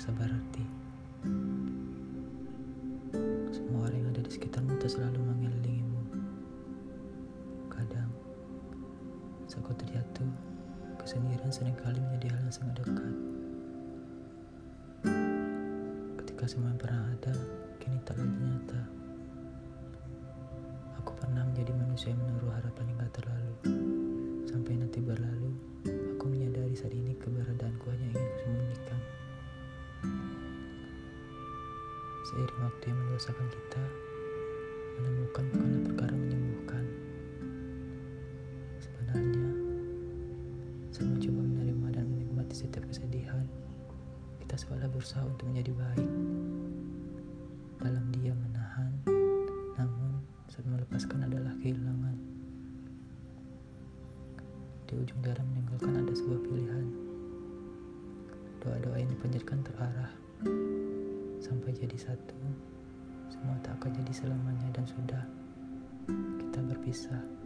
merasa berarti. Semua orang yang ada di sekitarmu selalu mengelilingimu. Kadang, saat terjatuh, kesendirian sering kali menjadi hal yang sangat dekat. Ketika semua yang pernah ada, kini tak lagi nyata. Aku pernah menjadi manusia yang menaruh harapan hingga terlalu. Seiring waktu yang mendosakan kita, menemukan bukanlah perkara menyembuhkan. Sebenarnya, saat mencoba menerima dan menikmati setiap kesedihan, kita seolah berusaha untuk menjadi baik. Dalam dia menahan, namun saat melepaskan adalah kehilangan. Di ujung jalan meninggalkan ada sebuah pilihan. Doa-doa yang dipanjatkan sampai jadi satu. Semua tak akan jadi selamanya dan sudah kita berpisah.